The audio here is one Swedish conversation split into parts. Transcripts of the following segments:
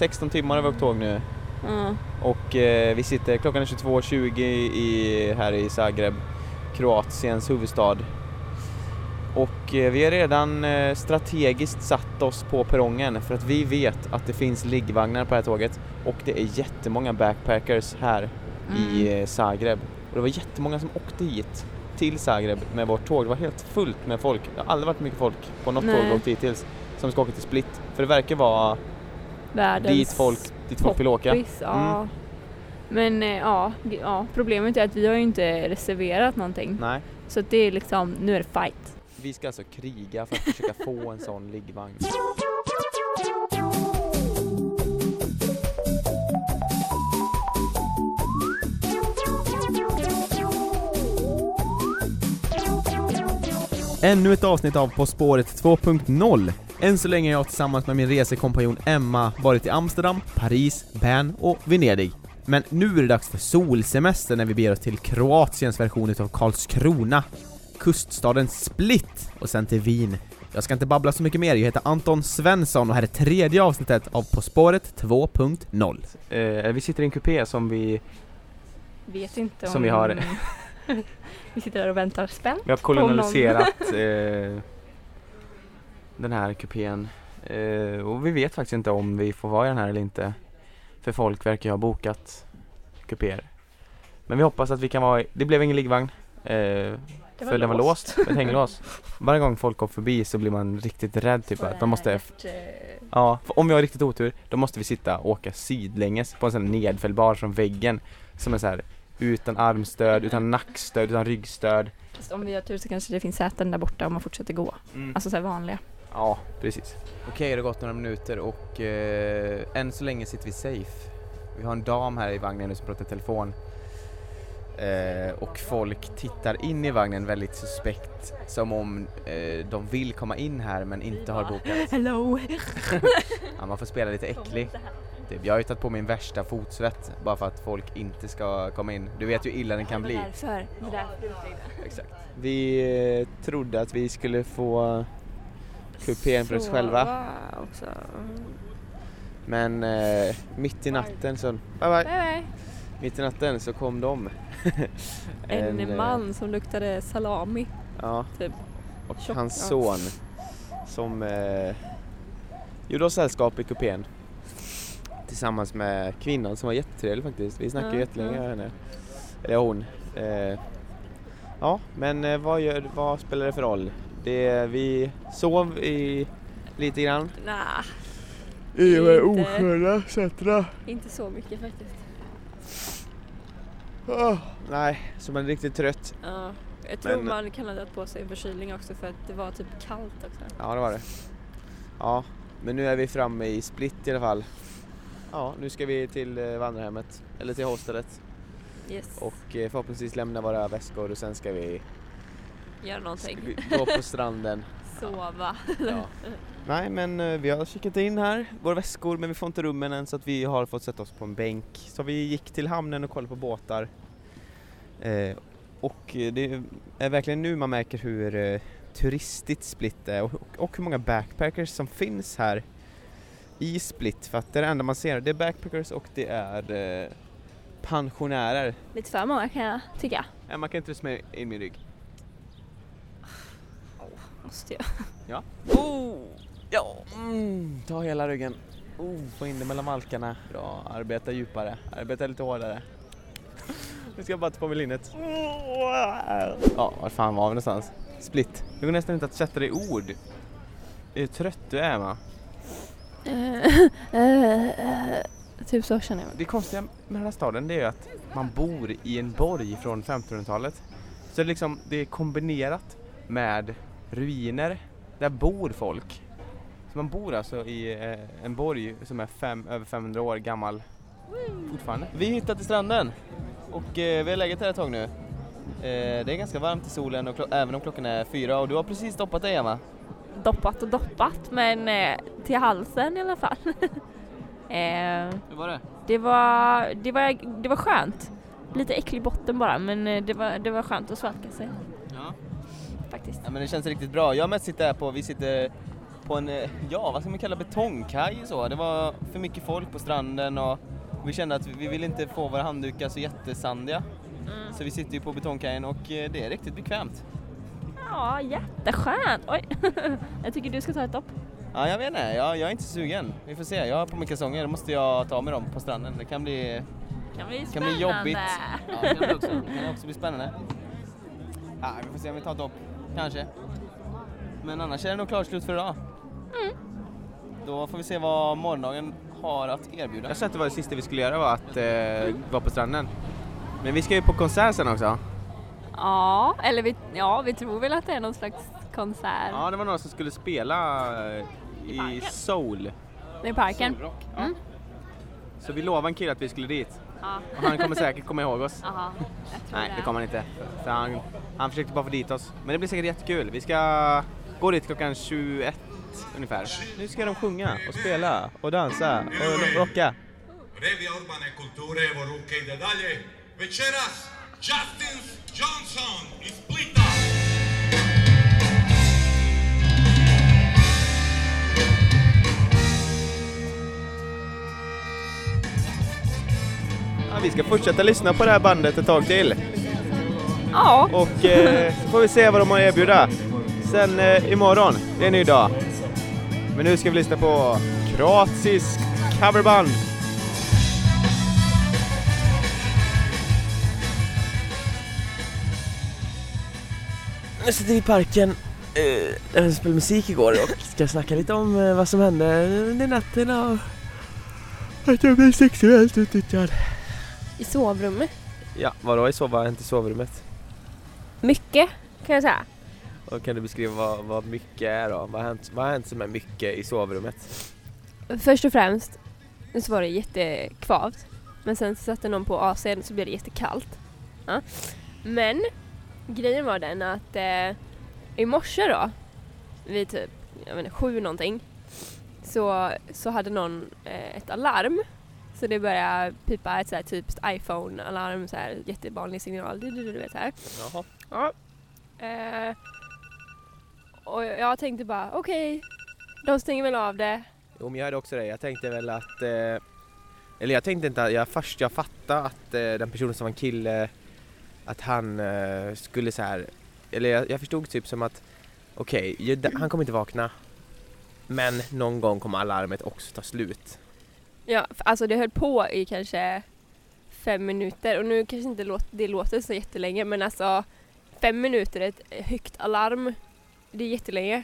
16 timmar har vi åkt tåg nu Ja. och eh, vi sitter, klockan är 22.20 i, här i Zagreb, Kroatiens huvudstad. Och eh, vi har redan eh, strategiskt satt oss på perrongen för att vi vet att det finns liggvagnar på det här tåget och det är jättemånga backpackers här i Mm. eh, Zagreb. Och det var jättemånga som åkte hit till Zagreb med vårt tåg. Det var helt fullt med folk. Det har aldrig varit mycket folk på något Nej. tåg vi åkt hittills som ska åka till Split. För det verkar vara Världens dit folk, dit folk vill åka. Ja. Mm. Men eh, ja, ja, problemet är att vi har ju inte reserverat någonting. Nej. Så att det är liksom, nu är det fight. Vi ska alltså kriga för att försöka få en sån liggvagn. Ännu ett avsnitt av På spåret 2.0. Än så länge har jag tillsammans med min resekompanjon Emma varit i Amsterdam, Paris, Bern och Venedig. Men nu är det dags för solsemester när vi beger oss till Kroatiens version utav Karlskrona, kuststaden Split och sen till Wien. Jag ska inte babbla så mycket mer, jag heter Anton Svensson och här är tredje avsnittet av På spåret 2.0. Eh, vi sitter i en kupé som vi, Vet inte om... Som vi har- vi sitter där och väntar spänt. vi har På någon. koloniserat eh, den här kupén. Eh, och vi vet faktiskt inte om vi får vara i den här eller inte. För folk verkar ju ha bokat kupéer. Men vi hoppas att vi kan vara i, det blev ingen liggvagn. Eh, Det för den var låst med ett hänglås. Varje gång folk går förbi så blir man riktigt rädd typ att de måste Ja, för om vi har riktigt otur då måste vi sitta och åka sidlänges på en sån här nedfällbar från väggen som är så här utan armstöd, utan nackstöd, utan ryggstöd. Fast om vi har tur så kanske det finns säten där borta om man fortsätter gå. Alltså så vanliga. Ja, precis. Okej, det har gått några minuter och eh, än så länge sitter vi safe. Vi har en dam här i vagnen nu som pratar i telefon. Eh, och folk tittar in i vagnen väldigt suspekt som om eh, de vill komma in här men inte har bokat. Hello! Ja, man får spela lite äcklig. Typ, jag har ju tagit på min värsta fotsvett bara för att folk inte ska komma in. Du vet ju hur illa den kan bli. Därför, därför. Exakt. Vi eh, trodde att vi skulle få kupén för oss själva. Också. Men eh, mitt i natten så, bye bye. Bye bye. Mitt i natten så kom de. En, eh, man som luktade salami. Ja. typ. Och Tjock, hans son som eh, gjorde oss sällskap i kupén. Tillsammans med kvinnan som var jättetrevlig faktiskt. Vi snackade Ja, jättelänge ja. henne. Eller hon. Eh, ja, men eh, vad, gör, vad spelar det för roll? Det, vi sov i lite grann. Nah, I de här osköna sätterna. inte så mycket faktiskt. Ah, nej, så man är riktigt trött. Ja, jag tror Men- man kan ha dragit på sig förkylning också för att det var typ kallt också. Ja, det var det. Ja, men nu är vi framme i Split i alla fall. Ja, nu ska vi till eh, vandrarhemmet, eller till hostelet Yes. och eh, förhoppningsvis lämna våra väskor och sen ska vi, Gör ska någonting. gå på stranden. Sova. Ja. Nej, men eh, vi har kikat in här, våra väskor, men vi får inte rummen än så att vi har fått sätta oss på en bänk. Så vi gick till hamnen och kollade på båtar. Eh, och eh, det är verkligen nu man märker hur eh, turistigt Split är och, och hur många backpackers som finns här i Split. För att det är det enda man ser, det är backpackers och det är eh, pensionärer. Lite för många kan jag tycka. Ja, man kan inte smörja in min rygg. Måste jag. Ja. Oh, ja, mm, ta hela ryggen. Oh, få in det mellan malkarna. Bra, arbeta djupare, arbeta lite hårdare. Nu ska jag bara ta på mig linnet. Ja, var fan var vi någonstans? Split. Det går nästan inte att sätta det i ord. Hur trött du är Emma. typ så känner jag mig. Det konstiga med den här staden det är ju att man bor i en borg från 1500-talet. Så det är liksom, det är kombinerat med ruiner. Där bor folk. Så man bor alltså i eh, en borg som är fem, över 500 år gammal fortfarande. Vi hittade till stranden och eh, vi har legat här ett tag nu. Eh, det är ganska varmt i solen och även om klockan är fyra och du har precis doppat dig Emma. Doppat och doppat men eh, till halsen i alla fall. eh, Hur var det? det, var, det, var, det var skönt. Lite äcklig botten bara men eh, det var, det var skönt att svalka sig. Faktiskt. Ja men det känns riktigt bra. Jag och Mats sitter här på, vi sitter på en, eh, ja vad ska man kalla betongkaj så. Det var för mycket folk på stranden och vi kände att vi ville inte få våra handdukar så jättesandiga. Mm. Så vi sitter ju på betongkajen och eh, det är riktigt bekvämt. Ja, jätteskönt! Oj! jag tycker du ska ta ett dopp. Ja, jag vet inte, jag, jag är inte sugen. Vi får se, jag har på mig kalsonger, då måste jag ta med dem på stranden. Det kan bli, kan bli kan spännande. bli jobbigt. Ja, det kan bli också, det kan också bli spännande. Ja, vi får se om vi tar ett dopp, kanske. Men annars är det nog klart slut för idag. Mm. Då får vi se vad morgondagen har att erbjuda. Jag sa att det var det sista vi skulle göra var att eh, vara på stranden. Men vi ska ju på konsert sen också. Ja, eller vi, ja, vi tror väl att det är någon slags konsert Ja, det var några som skulle spela eh, I i. Soul. i parken. Ja. Mm. Så vi lovade en kille att vi skulle dit. Ja, Och han kommer säkert komma ihåg oss. aha. Nej, det kommer han inte. Så han, han försökte bara få dit oss. Men det blir säkert jättekul. Vi ska gå dit klockan 21 ungefär. Nu ska de sjunga och spela och dansa och rocka. Revija urbane kulture, evo ruke ide dalje. Večeras Justin Johnson iz. Ja, vi ska fortsätta lyssna på det här bandet ett tag till. Ja, Och eh, så får vi se vad de har att erbjuda. Sen eh, imorgon, det är en ny dag. Men nu ska vi lyssna på kroatiskt coverband. Nu sitter vi i parken eh, där vi spelade musik igår och ska snacka lite om eh, vad som hände under natten och att jag blev sexuellt utnyttjad. I sovrummet. Ja, vadå i sova, inte i sovrummet? Mycket kan jag säga. Och kan du beskriva vad, vad mycket är då? Vad har, hänt, vad har hänt som är mycket i sovrummet? Först och främst så var det jättekvavt. Men sen så satte någon på AC'n så blev det jättekallt. Ja. Men grejen var den att eh, i morse då, vid typ jag vet inte, sju någonting, så, så hade någon eh, ett alarm. Så det började pipa ett så här typiskt iPhone-alarm, så här jättevanlig signal, du, du, du vet så här. Jaha. Ja. Eh, och jag tänkte bara okej, de stänger väl av det. Jo men jag hade också det, jag tänkte väl att eh, Eller jag tänkte inte att, jag, först jag fattade att eh, den personen som var en kille Att han eh, skulle så här Eller jag, jag förstod typ som att Okej, ju- han kommer inte vakna Men någon gång kommer alarmet också ta slut Ja, alltså det höll på i kanske fem minuter och nu kanske inte låt, det låter så jättelänge men alltså fem minuter ett högt alarm, det är jättelänge.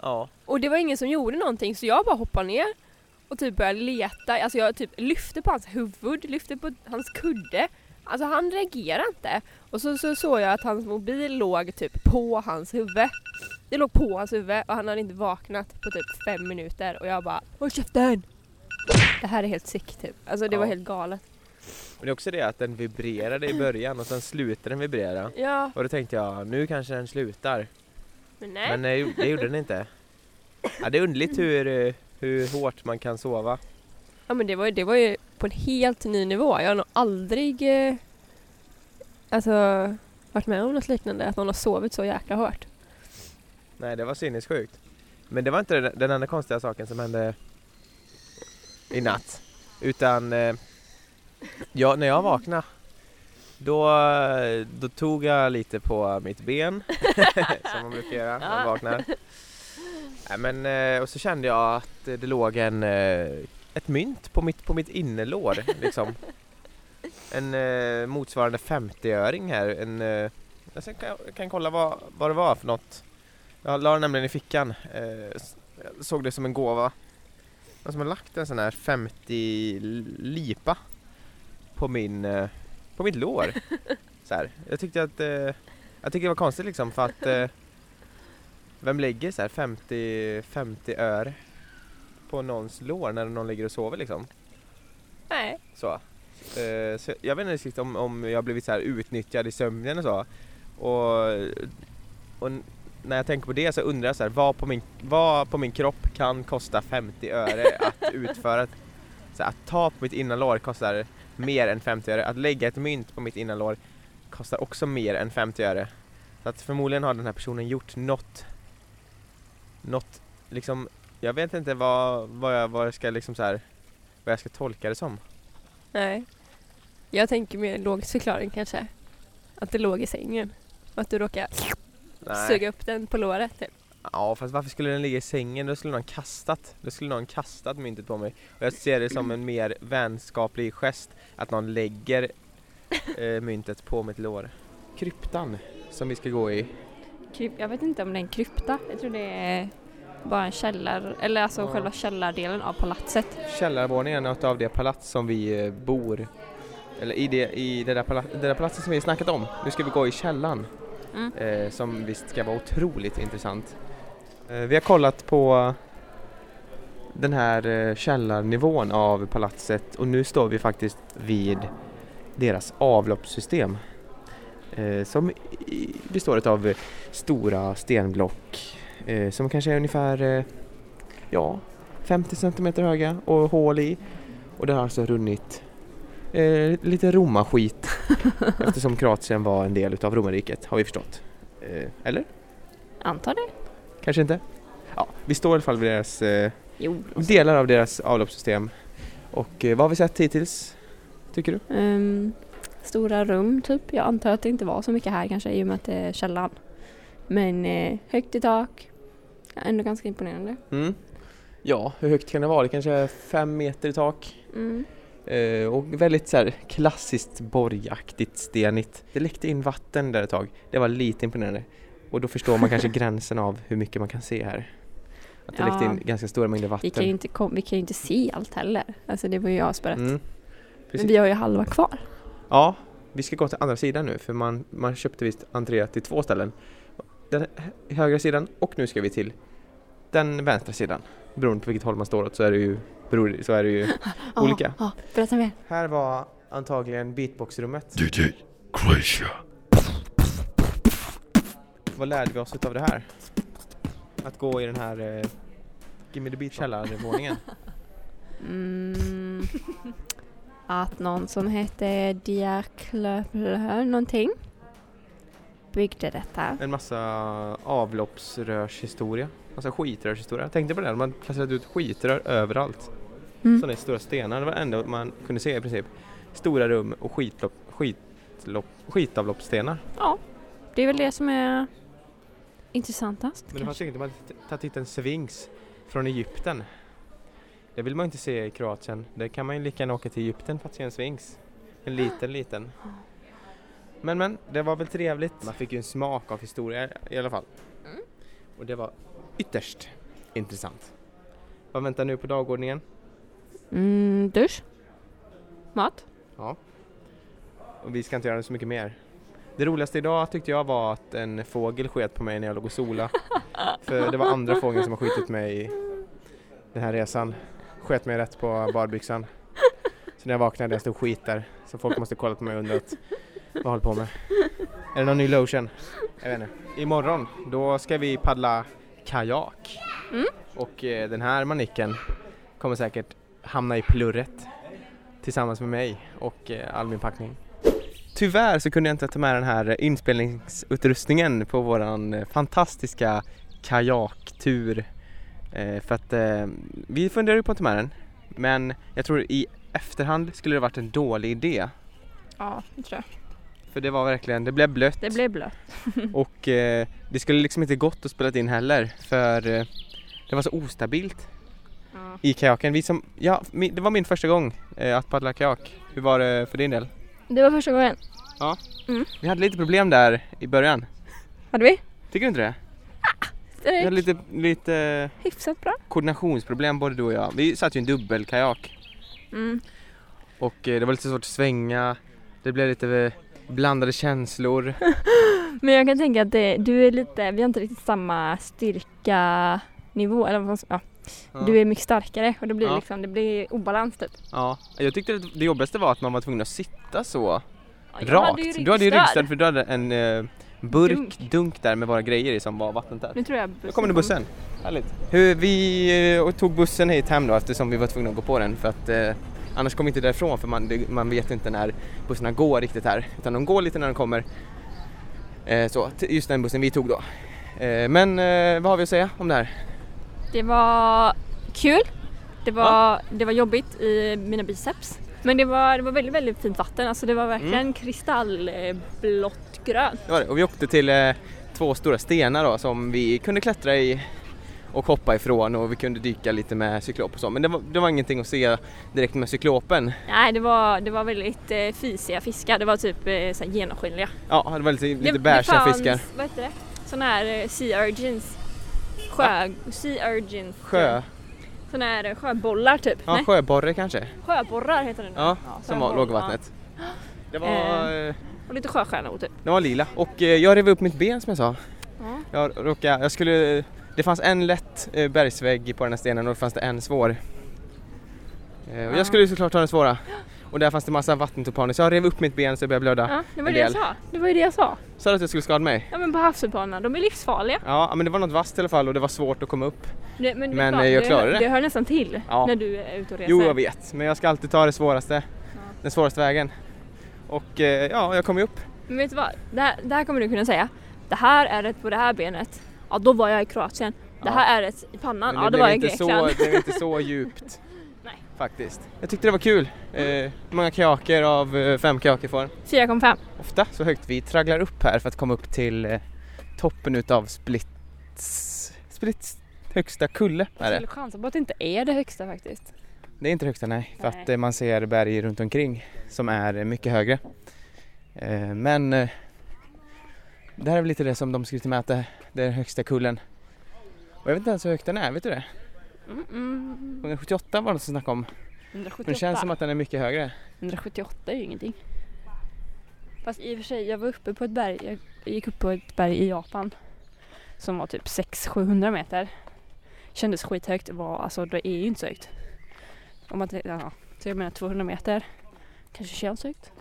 Ja. Och det var ingen som gjorde någonting så jag bara hoppade ner och typ började leta, alltså jag typ lyfte på hans huvud, lyfte på hans kudde. Alltså han reagerade inte. Och så, så såg jag att hans mobil låg typ på hans huvud. Det låg på hans huvud och han hade inte vaknat på typ fem minuter och jag bara Håll käften! Det här är helt sick typ. Alltså det var Ja. helt galet. Men det är också det att den vibrerade i början och sen slutade den vibrera Ja, Och då tänkte jag, nu kanske den slutar men nej. Men eh, det gjorde den inte ja, Det är underligt hur, hur hårt man kan sova Ja men det var, ju, det var ju på en helt ny nivå. Jag har nog aldrig eh, alltså, varit med om något liknande. Att någon har sovit så jäkla hårt. Nej, det var sinnessjukt. Men det var inte den, den enda konstiga saken som hände i natt. Utan eh, ja, när jag vaknade då, då tog jag lite på mitt ben som man brukar göra när man vaknar. Nej, men, eh, och så kände jag att det låg en, eh, ett mynt på mitt, på mitt innerlår. Liksom. En eh, motsvarande 50-öring här. En, eh, jag kan, kan kolla vad, vad det var för något. Jag la den nämligen i fickan. Eh, jag såg det som en gåva. Någon som har lagt en sån här 50 lipa på min eh, på mitt lår. Så här. Jag tyckte att eh, jag tyckte det var konstigt liksom för att eh, vem lägger så här 50 50 öre på någons lår när någon ligger och sover liksom? Nej. Så. Så jag vet inte om, om jag blivit så här utnyttjad i sömnen och så. Och, och när jag tänker på det så undrar jag så här, vad på min, vad på min kropp kan kosta 50 öre att utföra? Så här, att ta på mitt innanlår kostar mer än 50 öre. Att lägga ett mynt på mitt innanlår kostar också mer än 50 öre. Så att förmodligen har den här personen gjort något, något liksom, jag vet inte vad, vad, jag, vad jag ska liksom så här, vad jag ska tolka det som. Nej. Jag tänker mer logisk förklaring kanske. Att det låg i sängen. Och att du råkade suga upp den på låret typ. Ja fast varför skulle den ligga i sängen? Då skulle någon kastat, då skulle någon kastat myntet på mig. Och jag ser det som en mer vänskaplig gest att någon lägger eh, myntet på mitt lår. Kryptan som vi ska gå i. Kryp, jag vet inte om det är en krypta. Jag tror det är bara en källar, eller alltså Ja. själva källardelen av palatset. Källarvåningen av det palats som vi eh, bor eller i det, i det, där pala- det där palatset som vi har snackat om. Nu ska vi gå i källan Mm. eh, som visst ska vara otroligt intressant. Eh, vi har kollat på den här eh, källarnivån av palatset och nu står vi faktiskt vid deras avloppssystem eh, som i- består av stora stenblock eh, som kanske är ungefär eh, ja, 50 centimeter höga och hål i och det har alltså runnit eh, lite romarskit eftersom Kroatien var en del utav romarriket har vi förstått. Eh, eller? Antar det? Kanske inte? Ja, vi står i alla fall vid deras eh, Jo. delar av deras avloppssystem. Och eh, vad har vi sett hittills? Tycker du? Ehm, stora rum typ. Jag antar att det inte var så mycket här kanske i och med att det är källaren. Men eh, högt i tak. Ändå ganska imponerande. Mm. Ja, hur högt kan det vara? Det kanske är fem meter i tak. Mm. Eh, och väldigt så här klassiskt borgaktigt stenigt. Det läckte in vatten där ett tag. Det var lite imponerande. Och då förstår man kanske gränsen av hur mycket man kan se här. Att det Ja. läckte in ganska stora mängder Vi, kan ju vatten. inte vi kan ju inte se allt heller. Alltså det var ju avspärrat. Mm. Men vi har ju halva kvar. Ja, vi ska gå till andra sidan nu för man, man köpte visst entré till två ställen. Den hö- högra sidan och nu ska vi till den vänstra sidan. Beroende på vilket håll man står åt så är det ju, beror, så är det ju olika. Ja, ja, berätta mer. Här var antagligen beatboxrummet. DJ Croatia. Vad lärde vi oss utav det här? Att gå i den här eh, Gimme the beat källarvåningen. Mm, att någon som hette Diaklöplö någonting byggde detta. En massa avloppsrörshistoria. Alltså skitrörshistoria. Jag tänkte på det, de hade placerat ut skitrör överallt. Mm. Sådana stora stenar, det var det enda man kunde se i princip. Stora rum och skitlopp, skitlopp, skitavloppsstenar. Ja, det är väl det som är intressantast. Men det kanske. säkert, de hade tagit hit en sphinx från Egypten. Det vill man inte se i Kroatien. Där kan man ju lika gärna åka till Egypten för att se en sphinx. En liten, liten. Men men, det var väl trevligt. Man fick ju en smak av historia i alla fall. Mm. Och det var ytterst intressant. Vad väntar nu på dagordningen? Mm, dusch. Mat. Ja. Och vi ska inte göra så mycket mer. Det roligaste idag tyckte jag var att en fågel sket på mig när jag låg och sola. För det var andra fågeln som har skitit mig den här resan. Sket mig rätt på badbyxan. Så när jag vaknade jag stod skit där. Så folk måste kolla på mig och undrat vad jag håller på med. Är det någon ny lotion? Jag vet inte. Imorgon då ska vi paddla kajak. Mm. Och eh, den här manicken kommer säkert hamna i plurret tillsammans med mig och eh, all min packning. Tyvärr så kunde jag inte ta med den här inspelningsutrustningen på våran eh, fantastiska kajaktur. Eh, för att eh, vi funderade ju på att ta med den. Men jag tror i efterhand skulle det varit en dålig idé. Ja, det tror jag. För det var verkligen, det blev blött. Det blev blött. Och eh, det skulle liksom inte gått att spela in heller för eh, det var så ostabilt Ja. i kajaken. Vi som, ja, det var min första gång eh, att paddla kajak. Hur var det för din del? Det var första gången. Vi hade lite problem där i början. Hade vi? Tycker du inte det? Det Vi hade lite, lite hyfsat bra. koordinationsproblem både du och jag. Vi satt ju i en dubbelkajak Mm. och eh, det var lite svårt att svänga. Det blev lite eh, blandade känslor. Men jag kan tänka att det, du är lite, vi har inte riktigt samma styrka nivå eller vad man ska- ja. Ja. Du är mycket starkare och då blir det Ja. liksom, det blir obalans typ. Ja, jag tyckte det jobbigaste var att man var tvungen att sitta så Jag rakt. hade du hade ju ryggstöd. för du hade en eh, burk, Dunk. dunk. där med våra grejer i som var vattentät. Nu tror jag bussen Nu kommer nu bussen. Härligt. Hur, vi eh, tog bussen hit hem då eftersom vi var tvungna att gå på den för att eh, annars kommer vi inte därifrån för man, det, man vet inte när bussarna går riktigt här. Utan de går lite när de kommer. Eh, så, just den bussen vi tog då. Eh, men eh, vad har vi att säga om det här? Det var kul. Det var, det var jobbigt i mina biceps. Men det var, det var väldigt, väldigt fint vatten. Alltså det var verkligen Mm. kristallblått grönt. Det var det. Och vi åkte till eh, två stora stenar då som vi kunde klättra i och hoppa ifrån och vi kunde dyka lite med cyklop och så. Men det var, det var ingenting att se direkt med cyklopen. Nej, det var, det var väldigt eh, fysiga fiskar. Det var typ eh, genomskinliga. Ja, det var lite, lite det, beiga fiskar. Vad heter det? Såna här eh, sea urgins. Sjö... Sea urgins. Sjö, Såna här eh, sjöbollar typ. ja, Nej, sjöborre kanske. sjöborrar heter det nu. Ja, som var, låg i vattnet. Det var, eh, Och lite sjöstjärnor typ. det var lila och eh, jag rev upp mitt ben som jag sa. Ja. Jag råkade, jag skulle, det fanns en lätt eh, bergsvägg på den här stenen och det fanns det en svår. Eh, och Ja. jag skulle såklart ta den svåra. Och där fanns det massa vattentopaner så jag rev upp mitt ben så jag började blöda. Ja, det var En det jag sa. Det var ju det jag sa. Sa du att jag skulle skada mig? Ja men på havsulpanerna, de är livsfarliga. Ja, men det var något vasst i alla fall och det var svårt att komma upp. Det, men det Men, klart, eh, jag det, klarade det. Det hör nästan till Ja. när du är ute och reser. Jo, jag vet, men jag ska alltid ta det svåraste. Den svåraste vägen. Och eh, ja, jag kom ju upp. Men vet du vad? Det här, det här kommer du kunna säga. Det här är ett på det här benet. Ja, då var jag i Kroatien. Det Ja. här är ett i pannan. Men Ja, det var jag i inte så, Grekland. det blev inte så djupt. Nej. Faktiskt. Jag tyckte det var kul. Eh, många kajaker av eh, fem kajaker får. 4,5. Ofta så högt vi tragglar upp här för att komma upp till eh, toppen utav Splits, Splits högsta kulle. Jag skulle chansa på att det inte är det högsta faktiskt. det är inte det högsta nej, för Nej. att eh, man ser berg runt omkring som är mycket högre. Men det här är väl lite det som de det är den högsta kullen. Och jag vet inte ens hur högt den är, vet du det? Mm, mm. 178 var det som snackade om. 178. Men det känns som att den är mycket högre. 178 är ju ingenting. Fast i och för sig, jag var uppe på ett berg. Jag gick upp på ett berg i Japan. Som var typ 600-700 meter. Kändes skithögt. Var, alltså det är ju inte så högt. Om man, ja, så jag menar 200 meter. Kanske känns högt.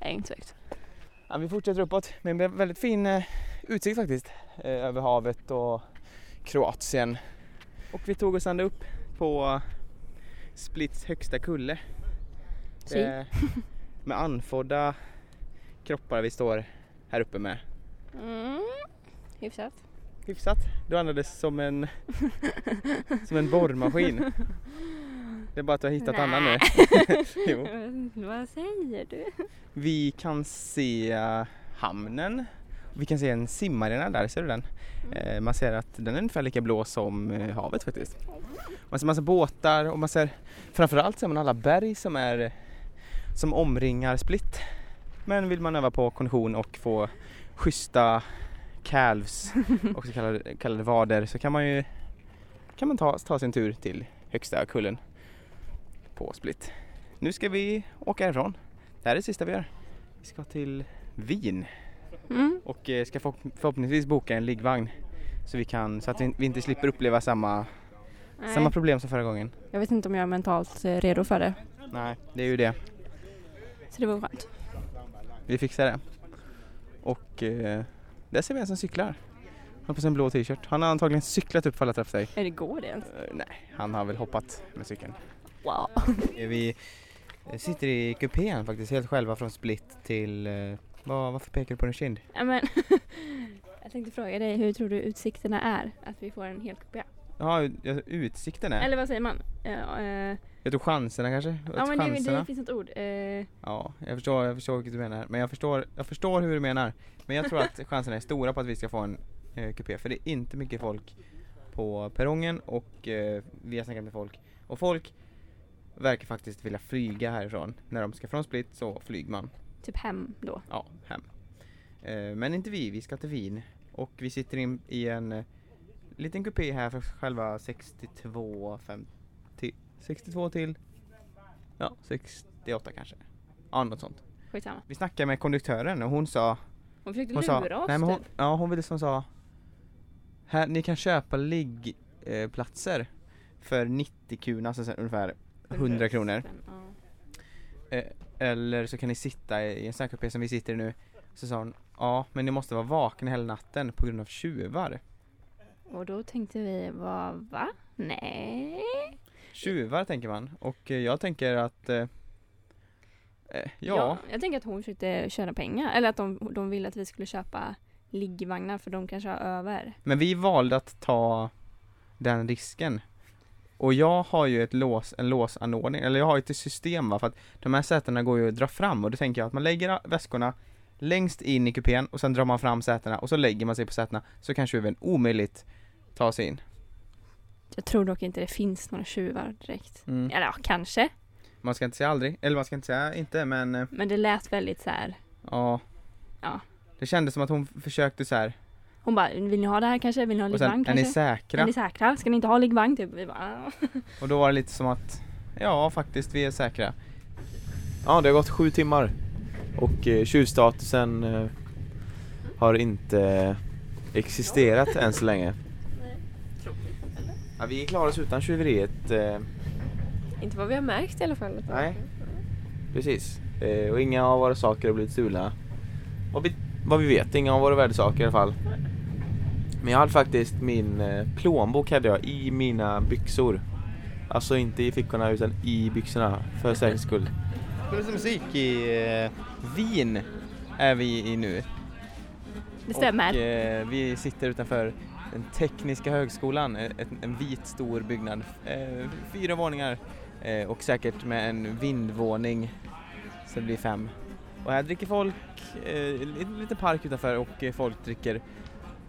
Är inte så högt. Ja, vi fortsätter uppåt med en väldigt fin eh, utsikt faktiskt. Eh, över havet och Kroatien. Och vi tog oss ända upp på Splits högsta kulle. Si. Eh, med anfodda kroppar vi står här uppe med. Mm. Hyfsat. Hyfsat. Du andades som en, som en borrmaskin. Det är bara att du har hittat annan nu. jo. Vad säger du? Vi kan se hamnen. Vi kan se en simarena där, ser du den? Eh, man ser att den är ungefär lika blå som eh, havet faktiskt. Man ser massa båtar och man ser framförallt ser man alla berg som är som omringar Split. Men vill man öva på kondition och få schyssta calves och så kallade, kallade vader så kan man ju kan man ta, ta sin tur till högsta kullen på Split. Nu ska vi åka härifrån. Det här är det sista vi gör. Vi ska till Wien Mm. och eh, ska förhopp- förhoppningsvis boka en liggvagn så vi kan så att vi inte slipper uppleva samma, Nej. samma problem som förra gången. Jag vet inte om jag är mentalt eh, redo för det. Nej, det är ju det. Så det var skönt. Vi fixar det. Och eh, där ser vi en som cyklar. Han har på sig en blå t-shirt. Han har antagligen cyklat upp för alla träffar sig. Är det går det ens? Eh, nej, han har väl hoppat med cykeln. Wow. Vi sitter i kupén faktiskt helt själva från Split till eh, vad, varför pekar du på din kind? Ja, men jag tänkte fråga dig, hur tror du utsikterna är? Att vi får en hel kupé? Ja, utsikten är. Eller vad säger man? Ja, eh, Jag tror chanserna kanske? ja men det, det finns ett ord. Eh, Ja, jag förstår, jag förstår vad du menar. Men jag förstår, jag förstår hur du menar. Men jag tror att chanserna är stora på att vi ska få en eh, kupé. För det är inte mycket folk på perrongen och eh, vi har snackat med folk. Och folk verkar faktiskt vilja flyga härifrån. När de ska från Split så flyger man, typ hem då. ja, hem. Eh, men inte vi, vi ska till Wien. Och vi sitter in i en eh, liten kupé här för själva 62, 50, 62 till, ja, 68 kanske. Ja, något sånt. Skitsamma. Vi snackade med konduktören och hon sa Hon försökte hon sa, lura oss nej, men hon, typ. Ja hon ville som sa här, Ni kan köpa liggplatser eh, för 90 kuna, alltså ungefär 100 kronor ja. eh, Eller så kan ni sitta i en sån här kupé som vi sitter i nu Så sa hon Ja men ni måste vara vakna hela natten på grund av tjuvar Och då tänkte vi, vad, va? Nej. Tjuvar tänker man och eh, jag tänker att eh, eh, ja, Jag tänker att hon försökte tjäna pengar. Eller att de, de ville att vi skulle köpa liggvagnar för de kanske har över. men vi valde att ta den risken. Och jag har ju ett lås, en låsanordning, eller jag har ju ett system va, för att de här sätena går ju att dra fram och då tänker jag att man lägger väskorna längst in i kupén och sen drar man fram sätena och så lägger man sig på sätena så kan tjuven omöjligt ta sig in. Jag tror dock inte det finns några tjuvar direkt. Mm. Eller ja, kanske. Man ska inte säga aldrig, eller man ska inte säga inte men eh, Men det lät väldigt så här. ja. Ja. Det kändes som att hon försökte så här. Hon bara, vill ni ha det här kanske? Vill ni ha liggvagn sen, är ni kanske? säkra? Är ni säkra? Ska ni inte ha liggvagn typ? Vi bara. Och då var det lite som att, ja faktiskt vi är säkra. Ja, det har gått sju timmar och eh, tjuvstatusen eh, har inte existerat än så länge. Ja, vi klarar oss utan tjuveriet. Eh, Inte vad vi har märkt i alla fall. Nej. precis. Eh, och inga av våra saker har blivit stulna. Vad vi, vad vi vet, inga av våra värdesaker i alla fall. Men jag hade faktiskt min eh, plånbok hade jag i mina byxor. Alltså inte i fickorna utan i byxorna för säkerhets skull. Spelas det musik i eh, Wien är vi i nu. Det stämmer. Och eh, vi sitter utanför den tekniska högskolan, eh, ett, en vit stor byggnad, eh, fyra våningar eh, och säkert med en vindvåning så det blir fem. Och här dricker folk, eh, en liten park utanför och folk dricker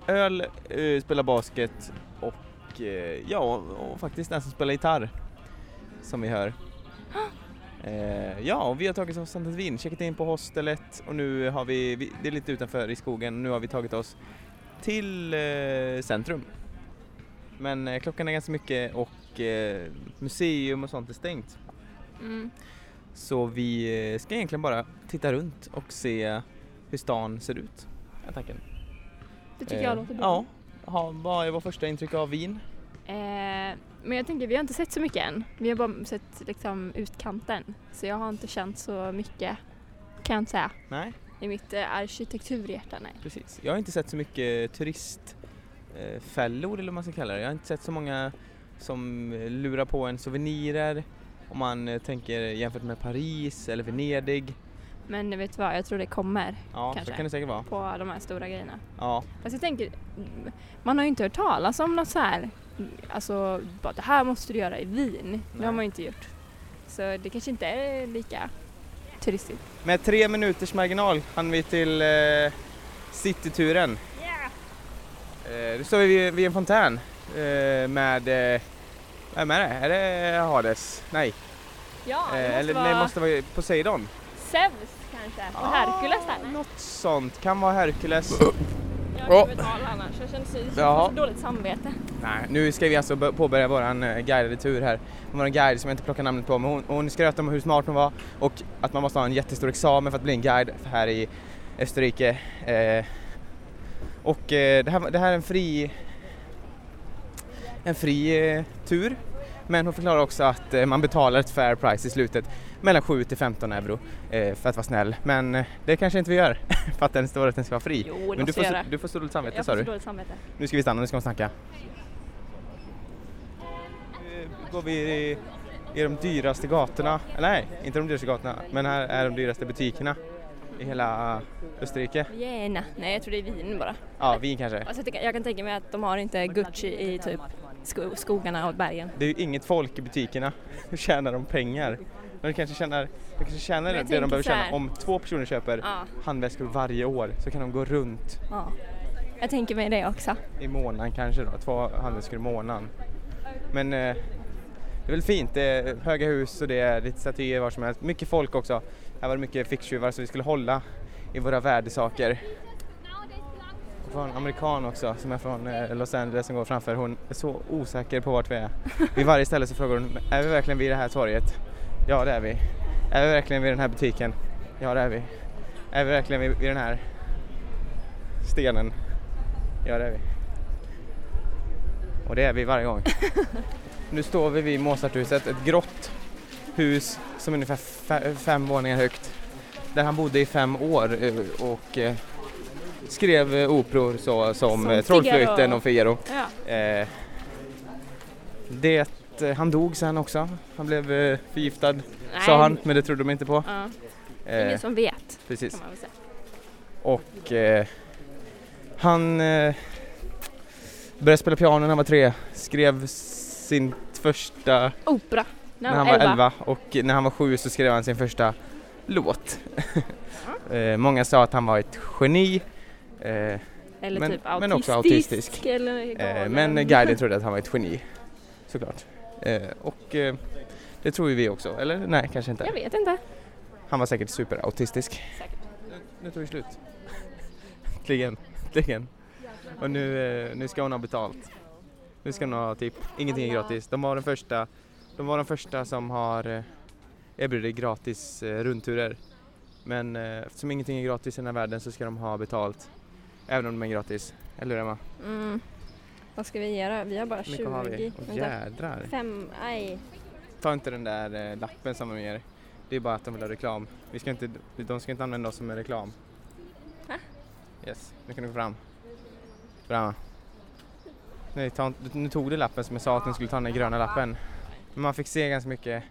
öl, eh, spelar basket och eh, ja, och faktiskt nästan spelar gitarr som vi hör. Eh, ja, och vi har tagit oss till Wien, checkat in på hostelet och nu har vi, vi, det är lite utanför i skogen, nu har vi tagit oss till eh, centrum. Men eh, klockan är ganska mycket och eh, museum och sånt är stängt. Mm. Så vi ska egentligen bara titta runt och se hur stan ser ut. är tanken. Det tycker Eh, jag låter bra. Ja. Ha, vad är vårt första intryck av Wien? Eh, men jag tänker, vi har inte sett så mycket än. Vi har bara sett liksom utkanten. Så jag har inte känt så mycket, kan jag inte säga. Nej, I mitt eh, arkitekturhjärta, nej. precis. Jag har inte sett så mycket turistfällor eller vad man ska kalla det. Jag har inte sett så många som lurar på en souvenirer. Om man eh, tänker jämfört med Paris eller Venedig. Men vet du vad, jag tror det kommer Ja, Kanske. så kan det säkert vara. på de här stora grejerna. Ja, Fast jag tänker, man har ju inte hört talas om något så här, alltså bara det här måste du göra i Wien. Det Nej. har man ju inte gjort. Så det kanske inte är lika turistigt. med tre minuters marginal hann vi till eh, cityturen. Eh, då står vi vid, vid en fontän eh, med, eh, vem är det? Är det Hades? Nej, Ja, det eh, måste eller vara nej, måste vara Poseidon. Zeus kanske, och Herkules där. Något sånt, kan vara Herkules. Jag Åh. kan betala annars, jag känner jag får så dåligt samvete. Nej, nu ska vi alltså bör- påbörja våran eh, guidade tur här. Vår guide som jag inte plockar namnet på, men hon, hon skröt om hur smart hon var och att man måste ha en jättestor examen för att bli en guide här i Österrike. Eh, och eh, det, här, det här är en fri, en fri eh, tur, men hon förklarar också att eh, man betalar ett fair price i slutet, mellan 7 till 15 euro eh, för att vara snäll. Men eh, det kanske inte vi gör, för att den står att den ska vara fri. Jo, det men du får, göra. du får så dåligt samvete sa du. dåligt samvete. Nu ska vi stanna, nu ska hon snacka. Nu går vi i, i de dyraste gatorna, eller nej, inte de dyraste gatorna, men här är de dyraste butikerna i hela Österrike. Gärna. Nej, jag tror det är Wien bara. Ja, Wien kanske. Alltså, jag, jag kan tänka mig att de har inte Gucci i typ sko skogarna och bergen. Det är ju inget folk i butikerna. Hur tjänar de pengar? De kanske tjänar, de kanske tjänar det de behöver tjäna. Om två personer köper Ja, handväskor varje år så kan de gå runt ja. Jag tänker mig det också. i månaden kanske då, två handväskor i månaden. Men eh, det är väl fint, det är höga hus och det är lite statyer var som helst. Mycket folk också. Här var det mycket ficktjuvar så vi skulle hålla i våra värdesaker. En amerikan också som är från eh, Los Angeles som går framför. Hon är så osäker på vart vi är. Vid varje ställe så frågar hon, är vi verkligen vid det här torget? Ja det är vi. Är vi verkligen vid den här butiken? Ja det är vi. Är vi verkligen vid, vid den här stenen? Ja det är vi. Och det är vi varje gång. nu står vi vid Mozarthuset, ett grått hus som är ungefär fe- fem våningar högt. Där han bodde i fem år eh, och eh, skrev eh, operor så, som, Som eh, Trollflöjten Figaro. och Figaro. Ja. Eh, det, eh, han dog sen också. Han blev förgiftad sa han, men det trodde de inte på. Ja. Eh, Ingen som vet precis. Och eh, han, Började spela piano när han var tre, skrev sin första Opera. när han var 11 och när han var sju så skrev han sin första låt. Eh, Många sa att han var ett geni eh, Eller men- typ men också autistisk. autistisk. Eh, men guiden trodde att han var ett geni såklart. Eh, Och eh, det tror ju vi också, eller nej kanske inte. Jag vet inte. Han var säkert superautistisk. Säkert. Nu, nu tog det slut. Äntligen, äntligen. Och nu, nu ska hon ha betalt. Nu ska hon ha typ, ingenting är gratis. De var den första, de var de första som har erbjudit gratis rundturer. Men eftersom ingenting är gratis i den här världen så ska de ha betalt. Även om de är gratis. Eller hur Emma? Mm. Vad ska vi göra? Vi har bara Hur 20. mycket har vi? Åh jädrar. Fem, aj. Ta inte den där eh, lappen som de ger. Det är bara att de vill ha reklam. Vi ska inte, de ska inte använda oss som en reklam. Va? Yes, nu kan du gå fram. Bra. Nej, ta, nu tog du lappen som jag sa att du skulle ta den gröna lappen. Men man fick se ganska mycket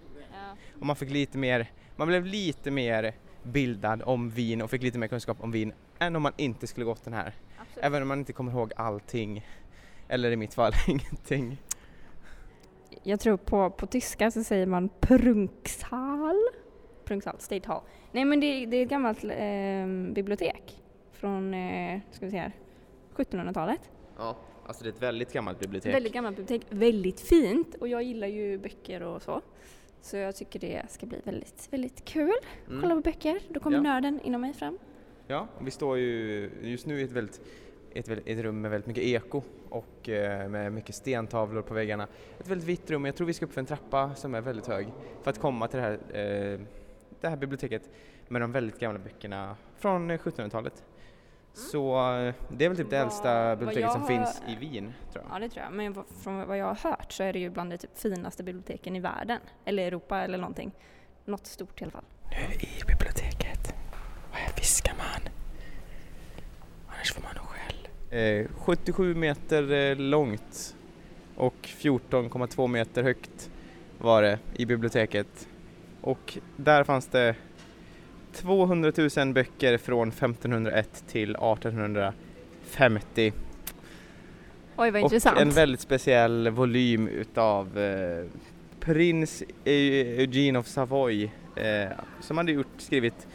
och man fick lite mer, man blev lite mer bildad om vin och fick lite mer kunskap om vin än om man inte skulle gått den här. Absolut. Även om man inte kommer ihåg allting. Eller i mitt fall ingenting. Jag tror på, på tyska så säger man Prunksal. Prunksal, State Hall. Nej men det, det är ett gammalt eh, bibliotek från, eh, ska vi se här, 1700-talet. Ja, alltså det är ett väldigt gammalt bibliotek. Väldigt gammalt bibliotek, väldigt fint och jag gillar ju böcker och så. Så jag tycker det ska bli väldigt, väldigt kul. Mm. Kolla på böcker, då kommer Ja. nörden inom mig fram. Ja, vi står ju just nu i ett, väldigt, ett, ett rum med väldigt mycket eko och eh, med mycket stentavlor på väggarna. Ett väldigt vitt rum, jag tror vi ska upp för en trappa som är väldigt hög för att komma till det här, eh, det här biblioteket med de väldigt gamla böckerna från eh, 1700-talet. Så eh, det är väl typ det äldsta biblioteket som har- finns i Wien, tror jag. Ja det tror jag, men från vad jag har hört så är det ju bland de typ finaste biblioteken i världen. Eller Europa eller någonting. Något stort i alla fall. Nu är vi i biblioteket och här viskar man. Annars får man nog skäll. Eh, 77 meter eh, långt och 14,2 meter högt var det i biblioteket. Och där fanns det 200 000 böcker från 1501 till 1850 Oj vad och intressant. en väldigt speciell volym utav eh, prins Eu- Eugene of Savoy eh, som hade gjort, skrivit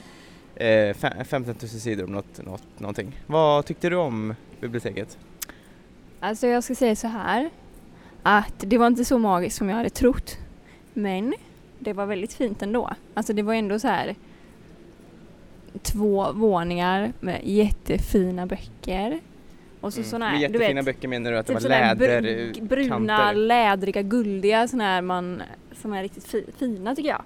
eh, fe- 15 000 sidor om något, något, någonting. Vad tyckte du om biblioteket? Alltså jag ska säga så här. Att det var inte så magiskt som jag hade trott. Men det var väldigt fint ändå. Alltså det var ändå så här två våningar med jättefina böcker. Och så såna Med här, du Mm. jättefina vet, böcker menar du att det typ var såna här läder br- bruna, kanter? lädriga, guldiga såna här man, som är riktigt fi, fina tycker jag.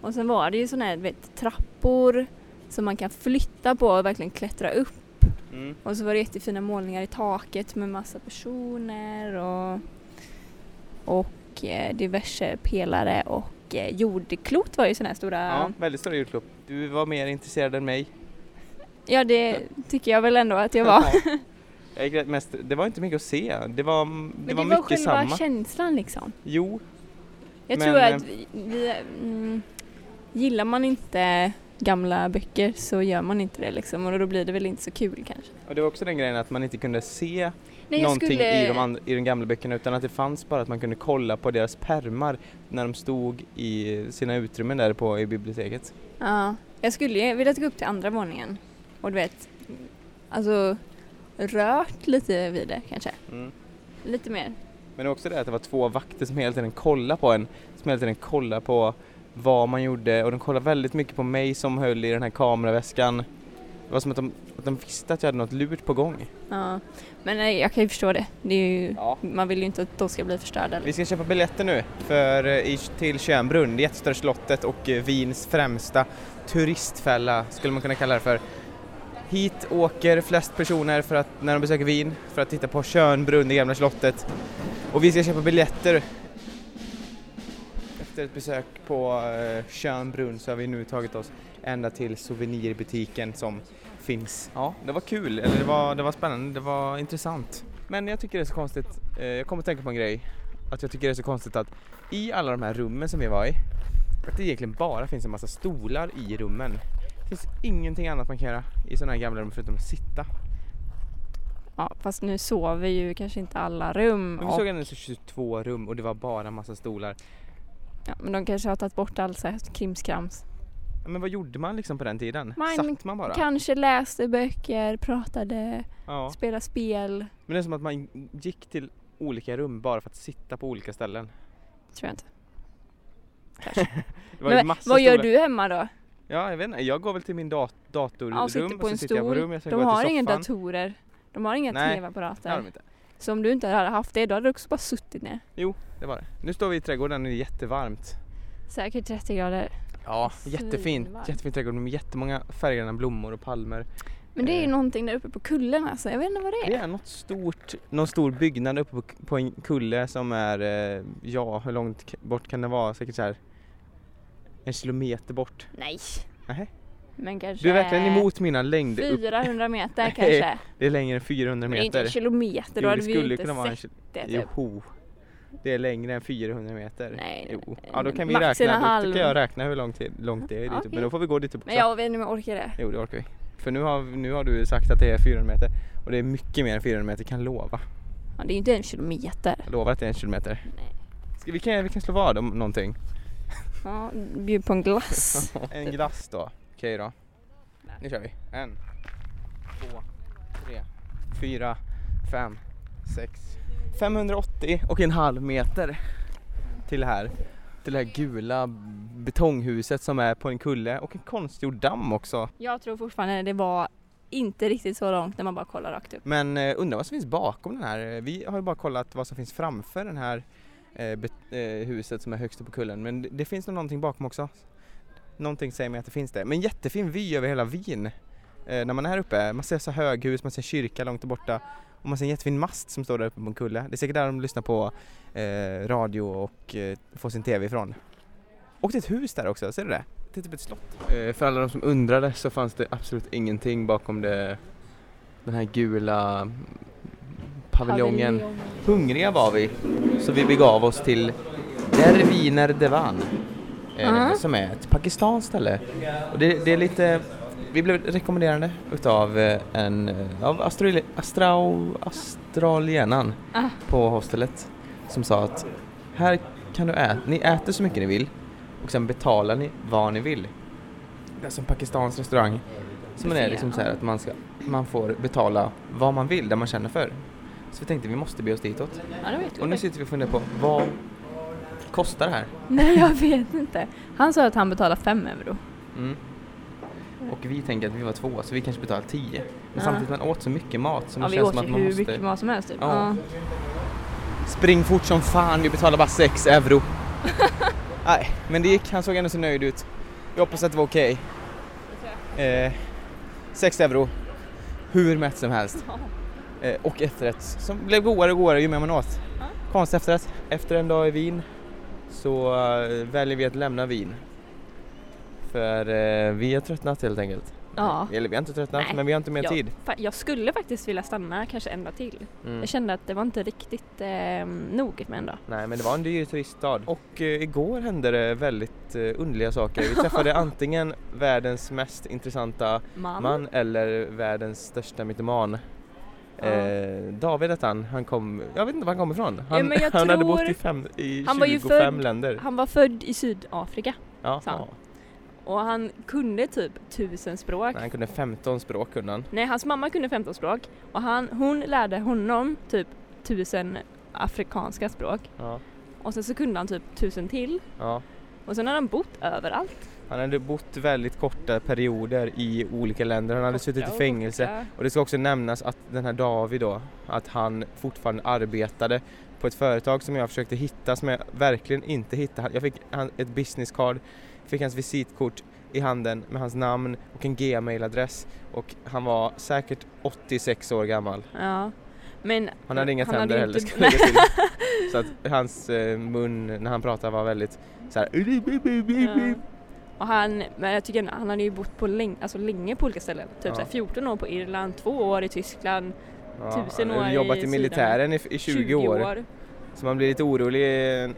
Och sen var det ju såna här, vet, trappor som man kan flytta på och verkligen klättra upp. Mm. Och så var det jättefina målningar i taket med massa personer och, och eh, diverse pelare och eh, jordklot var ju sådana här stora. Ja, väldigt stora julklapp. Du var mer intresserad än mig. Ja det tycker jag väl ändå att jag var. Jag mest, det var inte mycket att se. Det var, det Men var det var mycket själva samma. känslan liksom. Jo, Jag Men, tror eh, att vi, vi mm, gillar man inte gamla böcker så gör man inte det liksom och då blir det väl inte så kul kanske. och det var också den grejen att man inte kunde se Nej, någonting skulle, i, de and- i de gamla böckerna utan att det fanns bara att man kunde kolla på deras pärmar när de stod i sina utrymmen där på i biblioteket. Ja, jag skulle ju vilja gå upp till andra våningen och du vet, alltså rört lite vid det kanske. Mm. Lite mer. Men också det att det var två vakter som hela tiden kollade på en, som hela tiden kollade på vad man gjorde och de kollade väldigt mycket på mig som höll i den här kameraväskan. Det var som att de, att de visste att jag hade något lurt på gång. Ja. Men nej, jag kan ju förstå det. det är ju, Ja. Man vill ju inte att de ska bli förstörda. Vi ska köpa biljetter nu för, eh, i, till Tjörnbrunn, det jättestora slottet och eh, Wiens främsta turistfälla skulle man kunna kalla det för. Hit åker flest personer för att, när de besöker Wien för att titta på Tjörnbrunn, det gamla slottet. Och vi ska köpa biljetter. Efter ett besök på eh, Tjörnbrunn så har vi nu tagit oss ända till souvenirbutiken som finns. Ja, det var kul, eller det var, det var spännande, det var intressant. Men jag tycker det är så konstigt, eh, jag kommer att tänka på en grej, att jag tycker det är så konstigt att i alla de här rummen som vi var i, att det egentligen bara finns en massa stolar i rummen. Det finns ingenting annat man kan göra i sådana här gamla rum förutom att sitta. Ja, fast nu sover ju kanske inte alla rum. Men vi och, såg ändå så 22 rum och det var bara massa stolar. Ja, men de kanske har tagit bort all så här krimskrams. Men vad gjorde man liksom på den tiden? Man Satt man bara? Kanske läste böcker, pratade, Ja. spelade spel. Men det är som att man gick till olika rum bara för att sitta på olika ställen. Tror jag inte. Ju Men vad gör du hemma då? Ja, jag vet inte. Jag går väl till min dat- datorrum Ja, och sitter på en stol. De har inga datorer. De har inga Nej, Det har tv-apparater. de inte. Så om du inte hade haft det, då hade du också bara suttit ner. Det var det. Nu står vi i trädgården och det är jättevarmt. Säkert 30 grader. Ja, jättefint. Svinvarmt. Jättefin trädgård med jättemånga färggranna blommor och palmer. Men det är ju Eh. någonting där uppe på kullen alltså. Jag vet inte vad det Det är. är något stort, någon stor byggnad uppe på, på en kulle som är, eh, ja hur långt bort kan det vara? Säkert så här en kilometer bort. Nej. Nähä. Men kanske... Du är verkligen emot mina längder upp. 400 meter Nej, kanske. Det är längre än 400 Men inte meter. en kilometer, då Jo, hade det vi ju inte sett det typ. Joho. Det är längre än 400 meter. Nej, Jo. nej, Ja då kan vi max räkna, då halv. kan jag räkna hur långt, det- långt det är dit upp. Okej. Men då får vi gå dit upp också. Men jag vet inte om jag orkar det. Jo det orkar vi. För nu har, nu har du sagt att det är 400 meter. Och det är mycket mer än 400 meter, kan lova. Ja, det är ju inte en kilometer. Jag lovar att det är en kilometer. Nej. Ska, vi, kan, vi kan slå vad om någonting. Ja, bjud på en glass. En glass då. Okej då. Nu kör vi. En, två, tre, fyra, fem, sex. 580 och en halv meter till här. Till det här gula betonghuset som är på en kulle och en konstgjord damm också. Jag tror fortfarande det var inte riktigt så långt när man bara kollar rakt upp. Men eh, undrar vad som finns bakom den här. Vi har ju bara kollat vad som finns framför den här eh, bet- eh, huset som är högst upp på kullen. Men det, det finns nog någonting bakom också. Någonting säger mig att det finns det. Men jättefin vy över hela Wien. Eh, när man är här uppe. Man ser så höghus, man ser kyrka långt borta. Och man ser en jättefin mast som står där uppe på en kulle. Det är säkert där de lyssnar på eh, radio och eh, får sin TV ifrån. Och det är ett hus där också, ser du det? Det är typ ett slott. Eh, för alla de som undrade så fanns det absolut ingenting bakom det, den här gula paviljongen. Hungriga var vi, så vi begav oss till Der Wiener Devan. Ja. Som är ett pakistanskt ställe. Och det, det är lite, vi blev rekommenderade utav eh, en, eh, av australi, astrau, australienaren Ah. på hostelet som sa att här kan du äta, ni äter så mycket ni vill och sen betalar ni vad ni vill. Det är som Pakistans restaurang. Som är liksom så här ja. att man, ska, man får betala vad man vill, där man känner för. Så vi tänkte vi måste be oss ditåt. Ja, det Och nu sitter vi och funderar på vad kostar det här? Nej, jag vet inte. Han sa att han betalar 5 euro. Mm. Och vi tänker att vi var två så vi kanske betalar 10. Men Ja. samtidigt man åt så mycket mat så Ja, det vi känns åt som att man hur måste mycket mat som helst typ. Ja. Ja. spring fort som fan, vi betalar bara 6 euro. Nej, men det gick, han såg ändå så nöjd ut. Jag hoppas att det var okej. Eh, 6 euro, hur mätt som helst. Eh, och efterrätt som blev godare och godare ju mer man åt. Ja. Konstig efterrätt. Efter en dag i Wien så eh, väljer vi att lämna Wien. För eh, vi har tröttnat helt enkelt. Ja. Eller vi har inte tröttnat Nej. men vi har inte mer Ja. tid. Jag skulle faktiskt vilja stanna kanske en dag till. Mm. Jag kände att det var inte riktigt eh, nog med en dag. Nej men det var en dyr turiststad. Och eh, igår hände det väldigt eh, underliga saker. Vi träffade antingen världens mest intressanta Man. man eller världens största mytoman. Ja. Eh, David hette han, han kom, jag vet inte var han kom ifrån. Han, jag han hade bott i, fem, i Han var ju 25 född- länder. Han var född i Sydafrika Ja, sa han. ja. och han kunde typ tusen språk. Nej, han kunde 15 språk kunde han. Nej, hans mamma kunde 15 språk och han, hon lärde honom typ tusen afrikanska språk Ja, och sen så kunde han typ tusen till ja. och sen har han bott överallt. Han hade bott väldigt korta perioder i olika länder. Han hade suttit i Korta fängelse. korta. Och det ska också nämnas att den här David då, att han fortfarande arbetade på ett företag som jag försökte hitta som jag verkligen inte hittade. Jag fick ett business card, fick hans visitkort i handen med hans namn och en gmail-adress och han var säkert 86 år gammal. Ja. Men Han hade inga han tänder ju heller inte- ska till. Så att hans eh, mun när han pratade var väldigt så här. Ja. Och han, men jag tycker han hade ju bott på länge, alltså länge på olika ställen. Typ Ja. så här 14 år på Irland, två år i Tyskland, Ja, tusen han hade år jobbat i i militären i, i 20, år. Så man blir lite orolig är,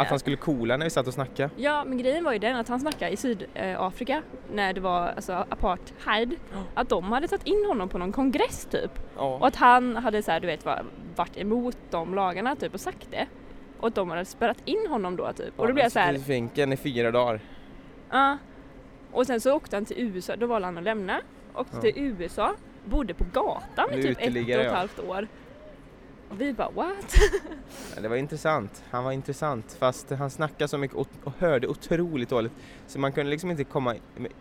att han skulle coola när vi satt och snackade. Ja, men grejen var ju den att han snackade i Sydafrika när det var alltså apartheid. Att de hade tagit in honom på någon kongress typ. Och Ja. att han hade så här, du vet, va- varit emot de lagarna typ och sagt det. Och att de hade spärrat in honom då typ. Och då blev jag så här, I finken i fyra dagar. Ja. Och sen så åkte han till USA, då valde han att lämna. Åkte Ja. till USA, bodde på gatan i typ ett och ett ja. halvt år. Och vi bara what? Ja, Det var intressant. Han var intressant fast han snackade så mycket och, och hörde otroligt dåligt. Så man kunde liksom inte komma,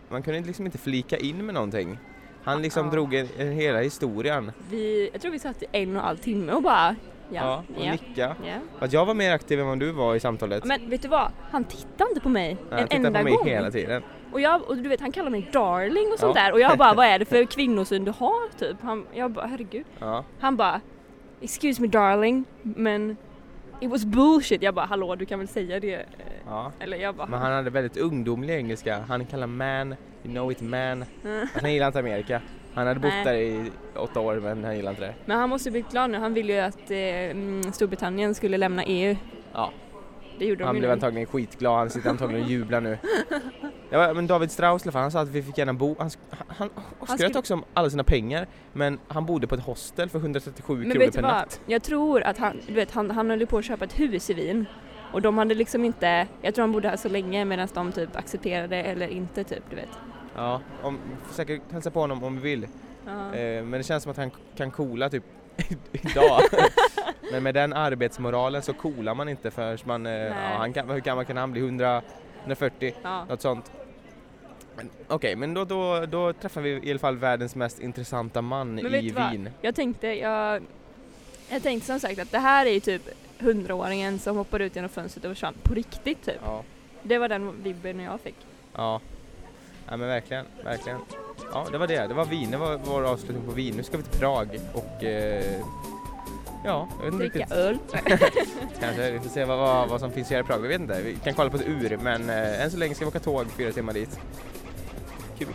man kunde liksom inte flika in med någonting. Han liksom Ja. drog en, en hela historien. Vi, jag tror vi satt i en och en halv timme och bara ja, och ja, nicka. ja. Att jag var mer aktiv än vad du var i samtalet. Men vet du vad? Han tittade inte på mig Nej, en han tittade enda på mig gång. hela tiden. Och, jag, och du vet han kallar mig darling och sånt där och jag bara vad är det för kvinnosyn du har typ? Han, jag bara herregud. Han bara excuse me darling men it was bullshit. Jag bara hallå du kan väl säga det? Eh, ja. Eller jag bara Men han hade väldigt ungdomlig engelska. Han kallar man, you know it man. Mm. Han gillar inte Amerika. Han hade bott Nej. där i åtta år men han gillar inte det. Men han måste bli glad nu. Han ville ju att eh, mm, Storbritannien skulle lämna EU. Ja. Det gjorde Han de ju blev nu. antagligen skitglad, han sitter antagligen och jublar nu. Ja, men David Strauss han sa att vi fick gärna bo, han, han, han skröt skulle- också om alla sina pengar men han bodde på ett hostel för 137 Men kronor per vad? natt. Jag tror att han, du vet han, han höll ju på att köpa ett hus i Wien. Och de hade liksom inte, jag tror han bodde här så länge medan de typ accepterade eller inte typ, du vet. Ja, om, säkert hälsa på honom om vi vill. Ja. Eh, men det känns som att han kan coola typ idag. men med den arbetsmoralen så coolar man inte förrän man, eh, ja, han kan, hur gammal kan han bli? 100, 140? Ja. Något sånt. Okej, men då, då, då träffar vi i alla fall världens mest intressanta man Men i du vad? Wien. Jag tänkte, jag, jag tänkte som sagt att det här är ju typ hundraåringen som hoppar ut genom fönstret och försvann på riktigt typ. Ja, Det var den vibben jag fick. ja. Ja men verkligen, verkligen. Ja det var det, det var Wien, det var vår avslutning på Wien. Nu ska vi till Prag och eh, ja, jag vet inte Dricka riktigt. öl. Kanske, vi får se vad, vad, vad som finns att göra i Prag, vi vet inte. Vi kan kolla på ett ur men eh, än så länge ska vi åka tåg fyra timmar dit. Kul.